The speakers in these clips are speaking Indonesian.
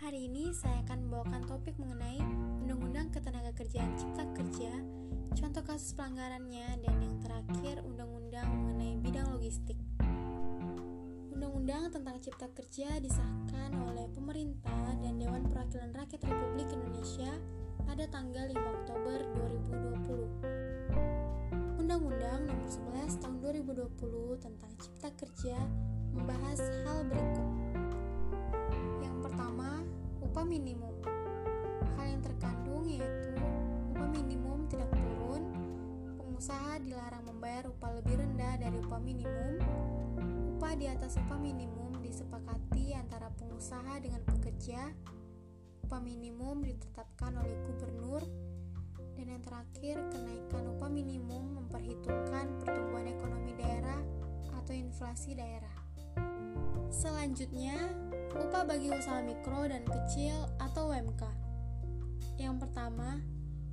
Hari ini saya akan membawakan topik mengenai Undang-Undang Ketenagakerjaan Cipta Kerja, contoh kasus pelanggarannya, dan yang terakhir Undang-Undang mengenai bidang logistik. Undang-Undang tentang Cipta Kerja disahkan oleh pemerintah dan Dewan Perwakilan Rakyat Republik Indonesia pada tanggal 5 Oktober 2020. Undang-Undang Nomor 11 Tahun 2020 tentang Cipta Kerja membahas hal berikut upah minimum. Hal yang terkandung yaitu upah minimum tidak turun, pengusaha dilarang membayar upah lebih rendah dari upah minimum, upah di atas upah minimum disepakati antara pengusaha dengan pekerja, upah minimum ditetapkan oleh gubernur, dan yang terakhir kenaikan upah minimum memperhitungkan pertumbuhan ekonomi daerah atau inflasi daerah. Selanjutnya, upah bagi usaha mikro dan kecil atau UMK. Yang pertama,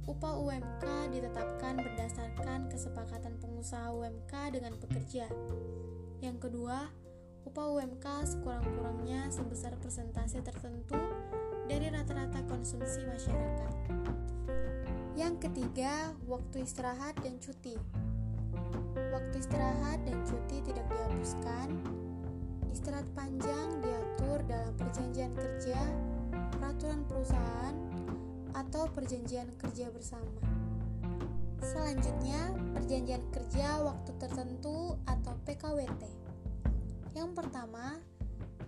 upah UMK ditetapkan berdasarkan kesepakatan pengusaha UMK dengan pekerja. Yang kedua, upah UMK sekurang-kurangnya sebesar persentase tertentu dari rata-rata konsumsi masyarakat. Yang ketiga, waktu istirahat dan cuti. Waktu istirahat dan cuti tidak dihapuskan, Istirahat panjang diatur dalam perjanjian kerja, peraturan perusahaan, atau perjanjian kerja bersama. Selanjutnya, perjanjian kerja waktu tertentu atau PKWT. Yang pertama,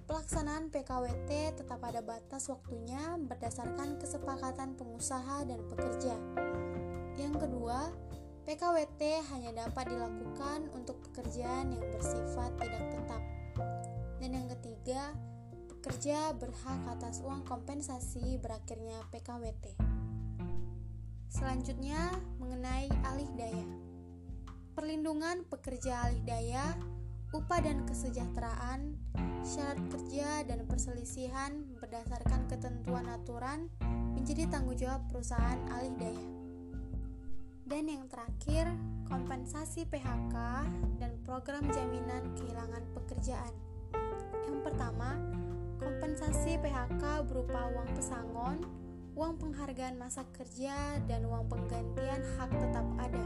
pelaksanaan PKWT tetap ada batas waktunya berdasarkan kesepakatan pengusaha dan pekerja. Yang kedua, PKWT hanya dapat dilakukan untuk pekerjaan yang bersifat tidak tetap. Dan yang ketiga, pekerja berhak atas uang kompensasi berakhirnya PKWT. Selanjutnya, mengenai alih daya. Perlindungan pekerja alih daya, upah dan kesejahteraan, syarat kerja dan perselisihan berdasarkan ketentuan aturan menjadi tanggung jawab perusahaan alih daya. Dan yang terakhir, kompensasi PHK dan program jaminan kehilangan pekerjaan. Yang pertama, kompensasi PHK berupa uang pesangon, uang penghargaan masa kerja, dan uang penggantian hak tetap ada.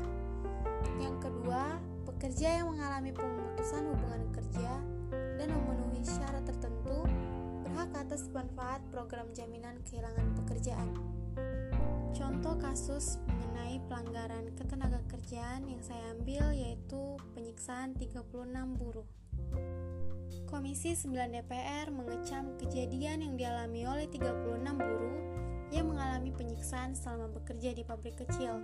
Yang kedua, pekerja yang mengalami pemutusan hubungan kerja dan memenuhi syarat tertentu berhak atas manfaat program jaminan kehilangan pekerjaan. Contoh kasus mengenai pelanggaran ketenagakerjaan yang saya ambil yaitu penyiksaan 36 buruh. Komisi 9 DPR mengecam kejadian yang dialami oleh 36 buruh yang mengalami penyiksaan selama bekerja di pabrik kecil.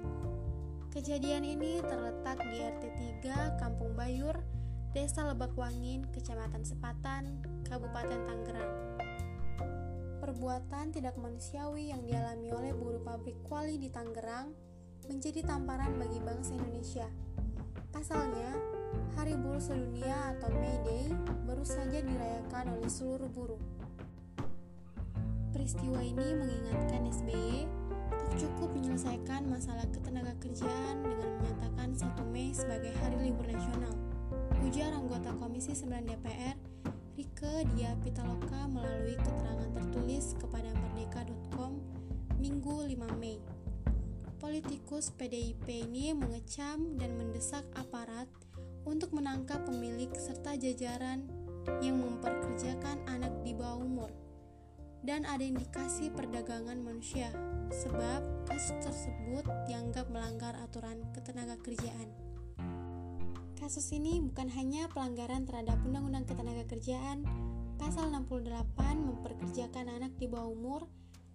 Kejadian ini terletak di RT 3 Kampung Bayur, Desa Lebak Wangin, Kecamatan Sepatan, Kabupaten Tangerang. Perbuatan tidak manusiawi yang dialami oleh buruh pabrik kuali di Tangerang menjadi tamparan bagi bangsa Indonesia. Pasalnya, Hari Buruh Sedunia atau May Day baru saja dirayakan oleh seluruh buruh. Peristiwa ini mengingatkan SBY tak cukup menyelesaikan masalah ketenaga kerjaan dengan menyatakan 1 Mei sebagai hari libur nasional. Ujar anggota Komisi 9 DPR, Rike Dia Pitaloka melalui keterangan tertulis kepada merdeka.com Minggu 5 Mei. Politikus PDIP ini mengecam dan mendesak aparat untuk menangkap pemilik serta jajaran yang memperkerjakan anak di bawah umur dan ada indikasi perdagangan manusia sebab kasus tersebut dianggap melanggar aturan ketenaga kerjaan. Kasus ini bukan hanya pelanggaran terhadap Undang-Undang Ketenaga Kerjaan Pasal 68 memperkerjakan anak di bawah umur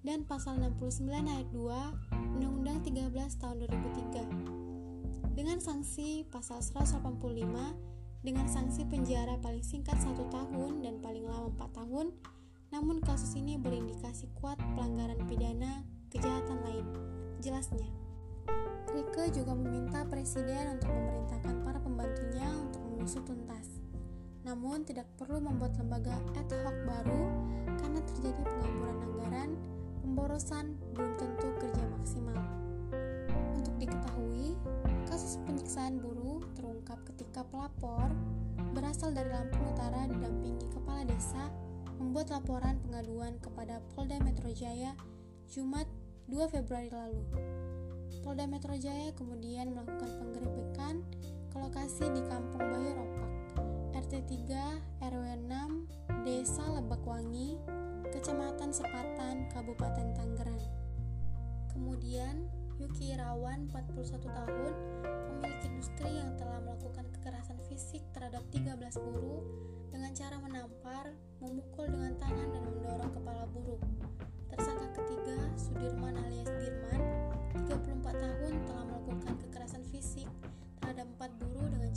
dan Pasal 69 ayat 2 Undang-Undang 13 tahun 2003 dengan sanksi pasal 185 dengan sanksi penjara paling singkat satu tahun dan paling lama 4 tahun namun kasus ini berindikasi kuat pelanggaran pidana kejahatan lain jelasnya. Rike juga meminta presiden untuk memerintahkan para pembantunya untuk mengusut tuntas namun tidak perlu membuat lembaga ad hoc baru karena terjadi pengamburan anggaran pemborosan belum tentu kerja maksimal untuk diketahui Kasus penyiksaan buruh terungkap ketika pelapor berasal dari Lampung Utara didampingi kepala desa membuat laporan pengaduan kepada Polda Metro Jaya Jumat 2 Februari lalu. Polda Metro Jaya kemudian melakukan penggerebekan ke lokasi di Kampung Bayu Ropak, RT 3 RW 6, Desa Lebakwangi, Kecamatan Sepatan, Kabupaten Tangerang. Kemudian, Yuki Irawan, 41 tahun, memiliki industri yang telah melakukan kekerasan fisik terhadap 13 buruh dengan cara menampar, memukul dengan tangan dan mendorong kepala buruh. Tersangka ketiga, Sudirman alias Dirman, 34 tahun telah melakukan kekerasan fisik terhadap empat buruh dengan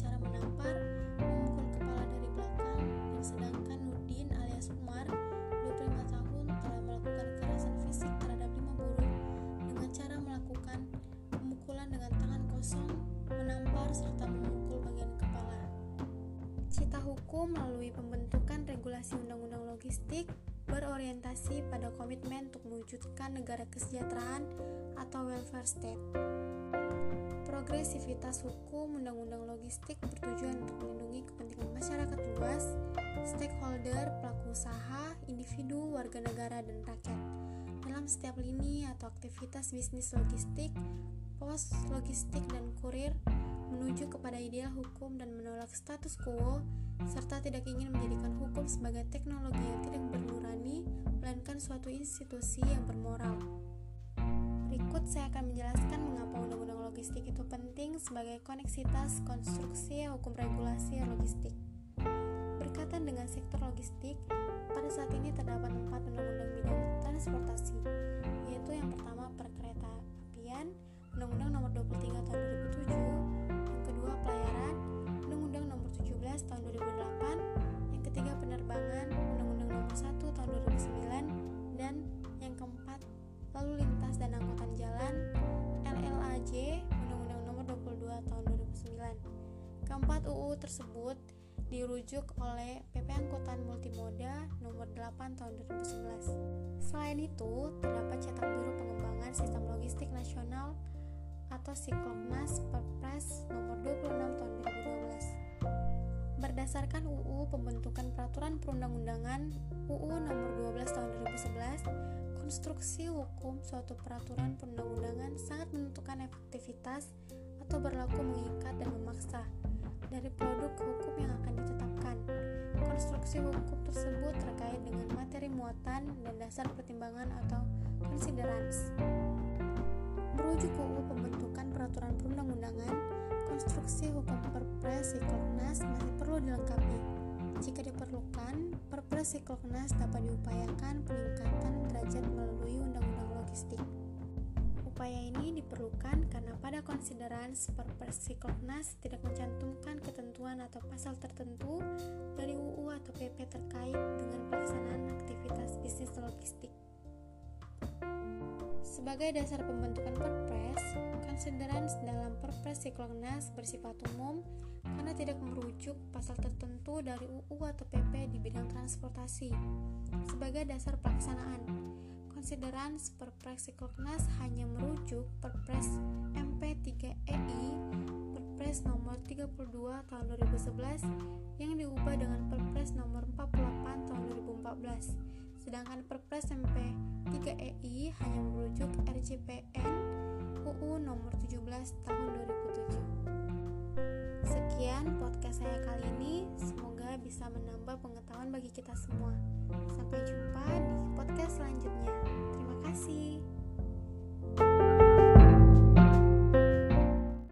hukum melalui pembentukan regulasi undang-undang logistik berorientasi pada komitmen untuk mewujudkan negara kesejahteraan atau welfare state. Progresivitas hukum undang-undang logistik bertujuan untuk melindungi kepentingan masyarakat luas, stakeholder, pelaku usaha, individu, warga negara, dan rakyat dalam setiap lini atau aktivitas bisnis logistik, pos, logistik, dan kurir menuju kepada ideal hukum dan menolak status quo serta tidak ingin menjadikan hukum sebagai teknologi yang tidak bernurani, melainkan suatu institusi yang bermoral. Berikut saya akan menjelaskan mengapa undang-undang logistik itu penting sebagai koneksitas konstruksi hukum regulasi logistik. Berkaitan dengan sektor logistik, pada saat ini terdapat empat undang-undang bidang transportasi, yaitu yang pertama Keempat UU tersebut dirujuk oleh PP Angkutan Multimoda Nomor 8 Tahun 2011. Selain itu, terdapat cetak biru pengembangan sistem logistik nasional atau Siklopnas Perpres nomor 26 tahun 2012. Berdasarkan UU Pembentukan Peraturan Perundang-undangan UU nomor 12 tahun 2011, konstruksi hukum suatu peraturan perundang-undangan sangat menentukan efektivitas atau berlaku mengikat dan memaksa dari produk hukum yang akan ditetapkan. Konstruksi hukum tersebut terkait dengan materi muatan dan dasar pertimbangan atau considerance. Merujuk UU pembentukan peraturan perundang-undangan, konstruksi hukum Perpres Siklopnas masih perlu dilengkapi. Jika diperlukan, Perpres Siklopnas dapat diupayakan peningkatan derajat melalui Undang-Undang Logistik. Upaya ini diperlukan karena pada konsiderans Perpres Siklopnas tidak mencantumkan ketentuan atau pasal tertentu dari UU atau PP terkait dengan pelaksanaan aktivitas bisnis logistik. Sebagai dasar pembentukan Perpres, konsideran dalam Perpres Siklopnas bersifat umum karena tidak merujuk pasal tertentu dari UU atau PP di bidang transportasi. Sebagai dasar pelaksanaan, konsideran Perpres Siklopnas hanya merujuk Perpres MP3EI Perpres nomor 32 tahun 2011 yang diubah dengan Perpres nomor 48 tahun 2014 sedangkan Perpres MP 3EI hanya merujuk RJPN UU nomor 17 tahun 2007. Sekian podcast saya kali ini, semoga bisa menambah pengetahuan bagi kita semua. Sampai jumpa di podcast selanjutnya. Terima kasih.